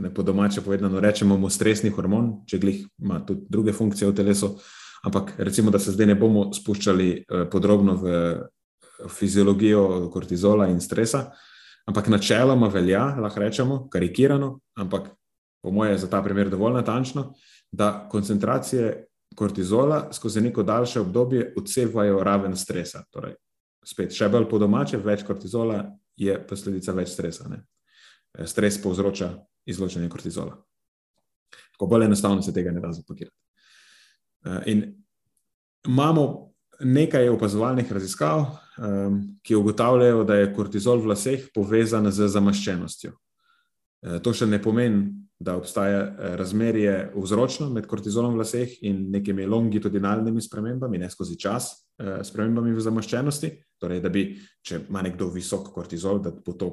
Ne, po domače povedano, rečemo mu stresni hormon, če glih ima tudi druge funkcije v telesu. Ampak recimo, da se zdaj ne bomo spuščali eh, podrobno v fiziologijo kortizola in stresa, ampak načeloma velja, lahko rečemo, karikirano, ampak po moje je za ta primer dovolj natančno, da koncentracije kortizola skozi neko daljše obdobje odsevajo raven stresa. Torej, spet, še bolj po domače, več kortizola je posledica več stresa. Ne? Eh, stres povzroča izločanje kortizola. Tako bolj enostavno se tega ne da zapakirati. Eh, in imamo nekaj opazovalnih raziskav, ehm, ki ugotavljajo, da je kortizol v laseh povezan z zamaščenostjo. Eh, to še ne pomeni, da obstaja eh, razmerje vzročno med kortizolom v laseh in nekimi longitudinalnimi spremembami, ne skozi čas, spremembami v zamaščenosti. Torej, da bi, če ima nekdo visok kortizol, da bo to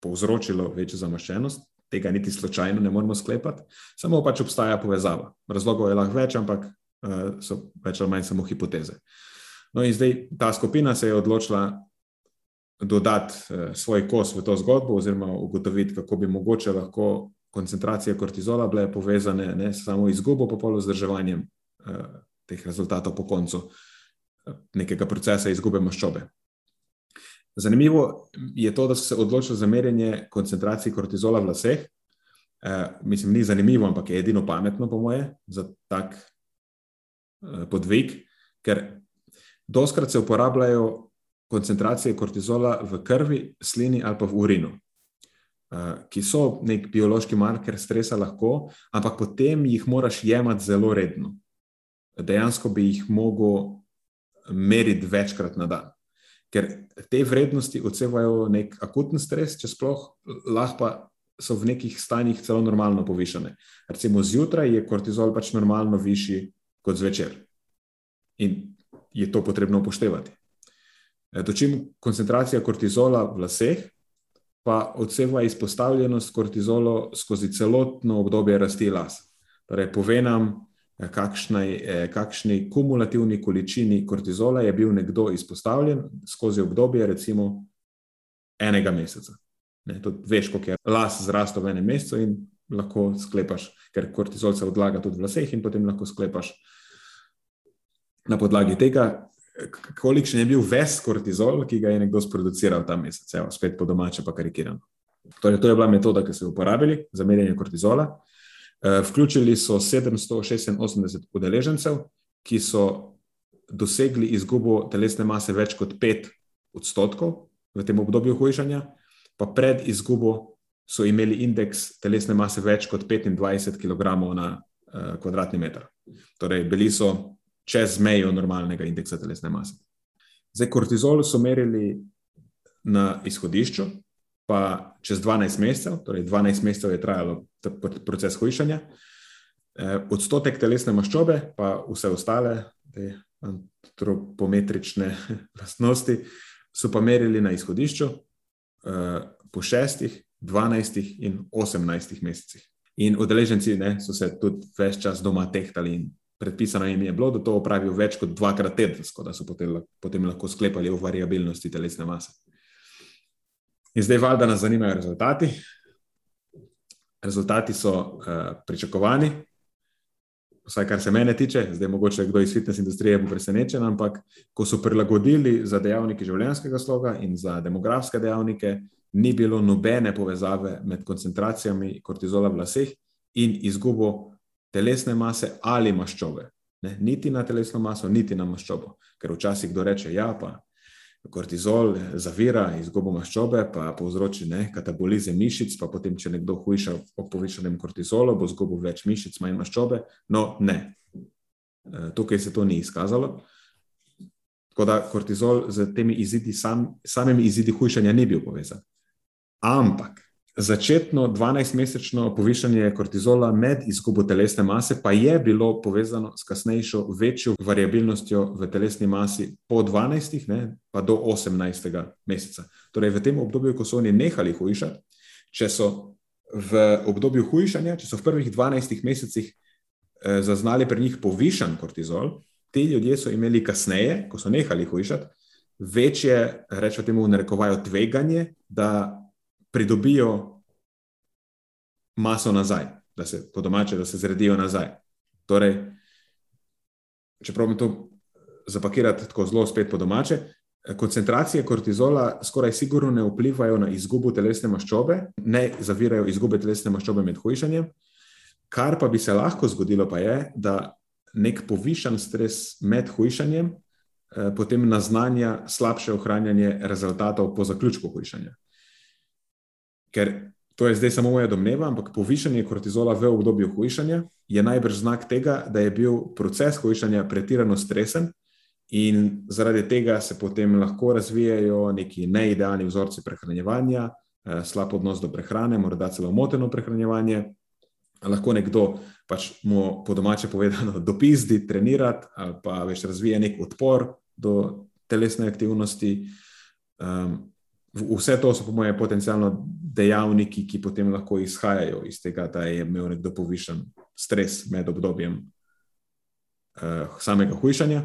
povzročilo večjo zamaščenost, tega niti slučajno ne moremo sklepati, samo pač obstaja povezava. Razlogov je lahko več, ampak uh, so več ali manj samo hipoteze. No, in zdaj ta skupina se je odločila dodati uh, svoj kos v to zgodbo, oziroma ugotoviti, kako bi mogoče lahko koncentracije kortizola bile povezane ne samo izgubo, pa polo zdrževanjem uh, teh rezultatov po koncu nekega procesa izgube maščobe. Zanimivo je to, da so se odločili za merjenje koncentracije kortizola v laseh. E, mislim, ni zanimivo, ampak je edino pametno, po moje, za tak e, podvig, ker doskrat se uporabljajo koncentracije kortizola v krvi, slini ali pa v urinu, e, ki so nek biološki marker stresa, lahko, ampak potem jih moraš jemati zelo redno. Dejansko bi jih mogel meriti večkrat na dan ker te vrednosti odsevajo nek akutni stres, če sploh lahko pa so v nekih stanjih celo normalno povišene. Recimo zjutraj je kortizol pač normalno višji kot zvečer in je to potrebno upoštevati. E, dočim koncentracija kortizola v laseh pa odseva izpostavljenost kortizolu skozi celotno obdobje rasti las. Torej, pove nam, kakšni, eh, kakšni kumulativni količini kortizola je bil nekdo izpostavljen skozi obdobje, recimo, enega meseca. Ne, to veš, koliko je las zrastel v enem mesecu, in lahko sklepaš, ker kortizol se odlaga tudi v laseh, in potem lahko sklepaš na podlagi tega, kolikšen je bil ves kortizol, ki ga je nekdo sproduciral ta mesec, Evo, spet po domače, pa karikirano. Torej, to je bila metoda, ki so jo uporabili za merjenje kortizola. Eh, vključili so 786 udeležencev, ki so dosegli izgubo telesne mase več kot 5 odstotkov v tem obdobju hujšanja, pa pred izgubo so imeli indeks telesne mase več kot 25 kg na uh, kvadratni meter. Torej, bili so čez mejo normalnega indeksa telesne mase. Zdaj, kortizol so merili na izhodišču, pa čez 12 mesecev, torej 12 mesecev je trajalo proces hujšanja, eh, odstotek telesne maščobe, pa vse ostale te antropometrične lastnosti, so pa merili na izhodišču eh, po 6, 12 in 18 mesecih. In udeleženci ne, so se tudi več čas doma tehtali in predpisano jim je bilo, da to opravijo več kot dvakrat tedensko, da so potem, potem lahko sklepali o variabilnosti telesne mase. In zdaj, valjda, nas zanimajo rezultati. Rezultati so uh, pričakovani, vsaj kar se mene tiče, zdaj mogoče kdo iz fitness industrije bo presenečen, ampak ko so prilagodili za dejavnike življenjskega sloga in za demografske dejavnike, ni bilo nobene povezave med koncentracijami kortizola v laseh in izgubo telesne mase ali maščobe. Ne? Niti na telesno maso, niti na maščobo. Ker včasih kdo reče, ja, pa kortizol zavira izgubo maščobe, pa povzroči ne, katabolizem mišic, pa potem, če nekdo hujša ob povišanem kortizolu, bo izgubil več mišic, manj maščobe. No, ne. E, tukaj se to ni izkazalo. Tako da kortizol z temi izidi, sam, samimi izidi hujšanja ni bil povezan. Ampak, začetno 12-mesečno povišanje kortizola med izgubo telesne mase pa je bilo povezano s kasnejšo večjo variabilnostjo v telesni masi po 12, ne, pa do 18. meseca. Torej, v tem obdobju, ko so oni nehali hujšati, če so v obdobju hujšanja, če so v prvih 12 mesecih eh, zaznali pri njih povišan kortizol, ti ljudje so imeli kasneje, ko so nehali hujšati, večje, rečemo temu, narekovajo tveganje, da pridobijo maso nazaj, da se po domače, da se zredijo nazaj. Torej, če pravim to zapakirati tako zelo spet po domače, koncentracije kortizola skoraj sigurno ne vplivajo na izgubo telesne maščobe, ne zavirajo izgube telesne maščobe med hujšanjem. Kar pa bi se lahko zgodilo, pa je, da nek povišen stres med hujšanjem eh, potem naznanja slabše ohranjanje rezultatov po zaključku hujšanja ker to je zdaj samo moja domneva, ampak povišanje kortizola v obdobju hujšanja je najbrž znak tega, da je bil proces hujšanja pretirano stresen in zaradi tega se potem lahko razvijajo neki neidealni vzorci prehranjevanja, eh, slab odnos do prehrane, morda celo moteno prehranjevanje. Lahko nekdo pač mu po domače povedano dopizdi, trenirati ali pa več razvije nek odpor do telesne aktivnosti. Um, vse to so, po mojem, potencialno dejavniki, ki potem lahko izhajajo iz tega, da je imel nekdo povišen stres med obdobjem uh, samega hujšanja.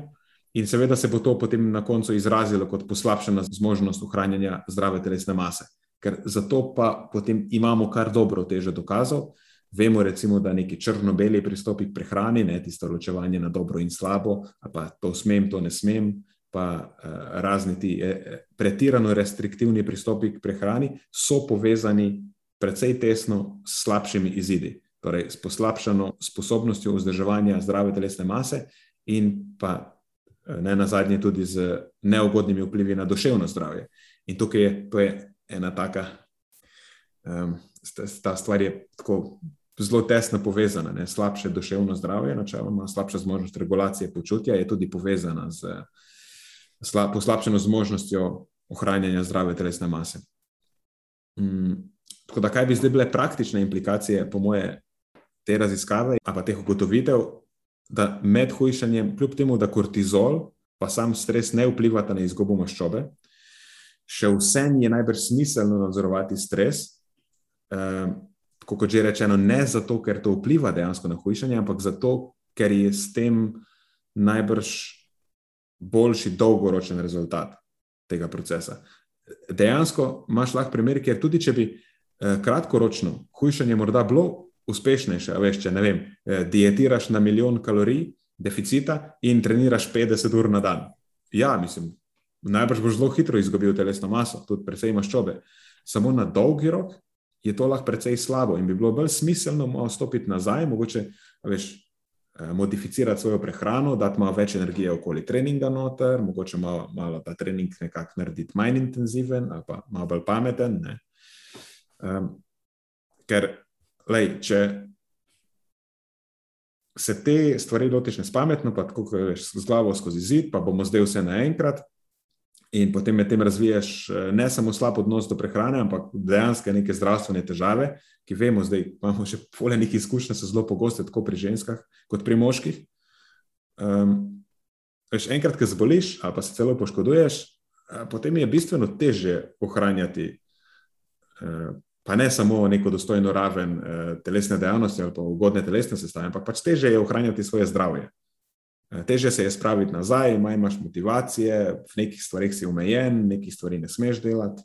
In seveda se bo to potem na koncu izrazilo kot poslabšana zmožnost ohranjanja zdrave telesne mase. Ker zato pa potem imamo kar dobro teže dokazov. Vemo, recimo, da neki črno-beli pristopi k prehrani, ne tisto ločevanje na dobro in slabo, pa to smem, to ne smem, pa uh, razni ti eh, pretirano restriktivni pristopi k prehrani, so povezani precej tesno s slabšimi izidi, torej s poslabšano sposobnostjo vzdrževanja zdrave telesne mase in pa uh, ne na zadnje tudi z neugodnimi vplivi na duševno zdravje. In tukaj je, je ena taka, um, ta stvar je tako. Zelo tesno povezana, ne? slabše duševno zdravje, načeloma slabša zmožnost regulacije počutja, je tudi povezana z uh, poslabšeno zmožnostjo ohranjanja zdrave telesne mase. Mm, tako da, kaj bi zdaj bile praktične implikacije, po moje, te raziskave, pa teh ugotovitev, da med hujšanjem, kljub temu, da kortizol, pa sam stres ne vplivata na izgubo maščobe, še vsem je najbrž smiselno nadzorovati stres. Eh, kot že rečeno, ne zato, ker to vpliva dejansko na hujšanje, ampak zato, ker je s tem najbrž boljši dolgoročen rezultat tega procesa. Dejansko imaš lahko primer, ker tudi če bi eh, kratkoročno hujšanje morda bilo uspešnejše, veš, če ne vem, eh, dietiraš na milijon kalorij deficita in treniraš 50 ur na dan. Ja, mislim, najbrž boš zelo hitro izgubil telesno maso, tudi precej maščobe. Samo na dolgi rok je to lahko precej slabo in bi bilo bolj smiselno stopiti nazaj, mogoče, veš, modificirati svojo prehrano, dati malo več energije okoli treninga noter, mogoče malo, malo ta trening nekako narediti manj intenziven ali pa malo bolj pameten. Um, ker, lej, če se te stvari lotiš nespametno, pa tako, kot veš, z glavo skozi zid, pa bomo zdaj vse naenkrat, in potem med tem razviješ eh, ne samo slab odnos do prehrane, ampak dejansko neke zdravstvene težave, ki vemo, da imamo še pole nekih izkušnja, so zelo pogoste, tako pri ženskah kot pri moških. Um, veš, enkrat, ko zboliš, ali pa se celo poškoduješ, eh, potem je bistveno teže ohranjati. Uh, Pa ne samo neko dostojno raven uh, telesne dejavnosti ali pa ugodne telesne sestave, ampak pač teže je ohranjati svoje zdravje. Eh, teže se je spraviti nazaj, manj imaš motivacije, v nekih stvarih si omejen, nekih stvari ne smeš delati.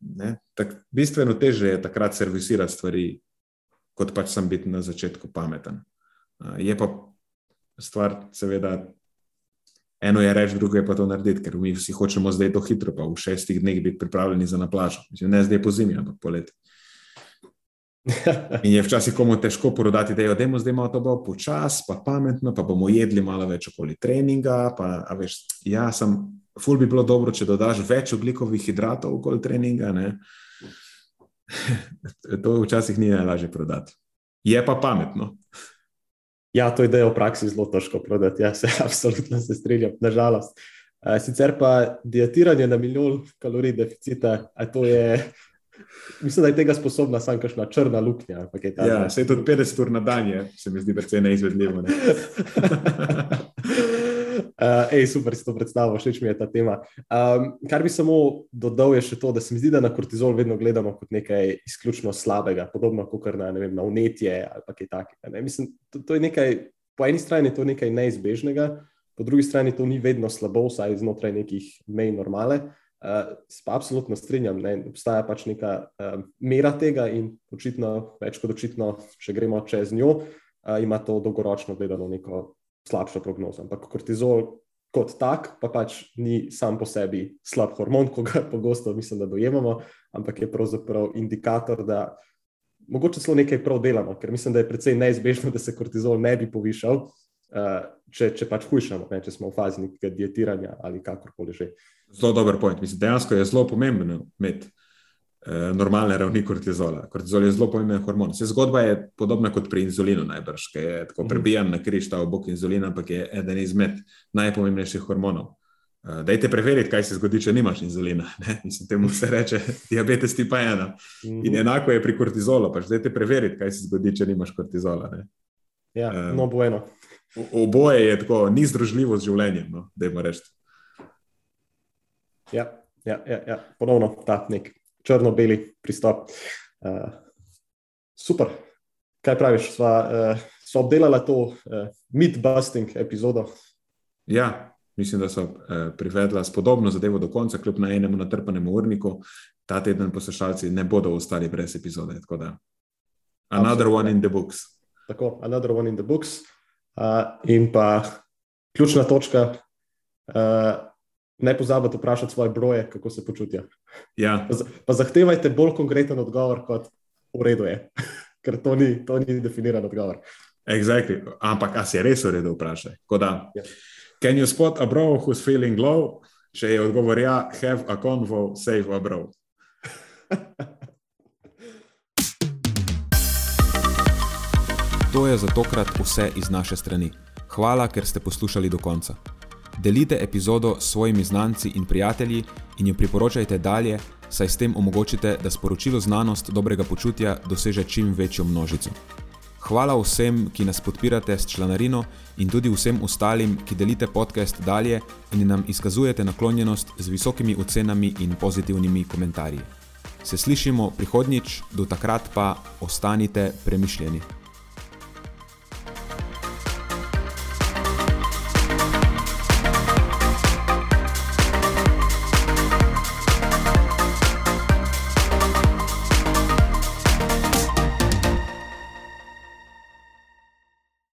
Ne? Tak, bistveno teže je takrat servisirati stvari, kot pač sem biti na začetku pameten. Eh, je pa stvar, seveda, eno je reči, drugo je pa to narediti, ker mi vsi hočemo zdaj to hitro, pa v šestih dneh biti pripravljeni za naplažo. Ne zdaj po zimi, ampak poleti. In je včasih komu težko porodati, da je odemo zdaj malo to bolj počas, pa pametno, pa bomo jedli malo več okoli treninga. Pa, veš, ja, sem, ful bi bilo dobro, če dodaš več oglikovih hidratov okoli treninga. Ne? to včasih ni najlažje prodati. Je pa pametno. Ja, to idejo v praksi zelo težko prodati. Ja, se absolutno se strinjam, nažalost. Sicer pa dietiranje na milijon kalorij deficita, to je Mislim, da je tega sposobna samo kakšna črna luknja. Ja, se je tudi 50 ur na dan, je, se mi zdi, precej neizvedljivo. Ne? Uh, ej, super si to predstavljal, všeč mi je ta tema. Um, kar bi samo dodal, je še to, da se mi zdi, da na kortizol vedno gledamo kot nekaj izključno slabega, podobno kot na, vem, na unetje ali kaj takega. Mislim, to, to je nekaj, po eni strani je to nekaj neizbežnega, po drugi strani to ni vedno slabo, vsaj znotraj nekih mej normale. Uh, pa absolutno strinjam, ne? obstaja pač neka uh, mera tega in očitno, več kot očitno, če gremo čez njo, uh, ima to dolgoročno gledano neko slabšo prognozo. Ampak kortizol kot tak pa pač ni sam po sebi slab hormon, ko ga pogosto mislim, da dojemamo, ampak je pravzaprav indikator, da mogoče celo nekaj prav delamo, ker mislim, da je precej neizbežno, da se kortizol ne bi povišal, uh, če, če pač hujšamo, ne, če smo v fazi nekega dietiranja ali kakorkoli že. Zelo dober point. Mislim, dejansko je zelo pomembno imeti Eh, normalne ravni kortizola. Kortizol je zelo pomemben hormon. Vse zgodba je podobna kot pri inzulinu, najbrž, ki je tako mhm. prebijan na križ ta obok inzulina, ampak je eden izmed najpomembnejših hormonov. Uh, dajte preveriti, kaj se zgodi, če nimaš inzulina. Ne? Mislim, temu se reče diabetes tipa 1. In mhm. enako je pri kortizolu. Pač dajte preveriti, kaj se zgodi, če nimaš kortizola. Ne? Ja, um, no, bo eno. Oboje je tako, ni združljivo z življenjem, no? da jim rečete. Ja, ja, ja, ja, ponovno ta nek črno-beli pristop. Uh, super. Kaj praviš, sva, uh, sva obdelala to uh, myth-busting epizodo? Ja, mislim, da so privedla spodobno zadevo do konca, kljub na enem natrpanem urniku. Ta teden poslušalci ne bodo ostali brez epizode. Da, another Absolutely. one in the books. Tako, another one in the books. Uh, in pa ključna točka. Uh, ne pozabite vprašati svoje broje, kako se počutijo. Ja. Pa, pa zahtevajte bolj konkreten odgovor, kot v redu je, ker to ni, to ni definiran odgovor. Exactly. Ampak, a si res v redu vprašaj? Ja. Can you spot a bro who's feeling low? Če je odgovor ja, have a convo, save a bro. To je za tokrat vse iz naše strani. Hvala, ker ste poslušali do konca. Delite epizodo s svojimi znanci in prijatelji in jo priporočajte dalje, saj s tem omogočite, da sporočilo znanost dobrega počutja doseže čim večjo množico. Hvala vsem, ki nas podpirate s članarino in tudi vsem ostalim, ki delite podcast dalje in nam izkazujete naklonjenost z visokimi ocenami in pozitivnimi komentarji. Se slišimo prihodnjič, do takrat pa ostanite premišljeni.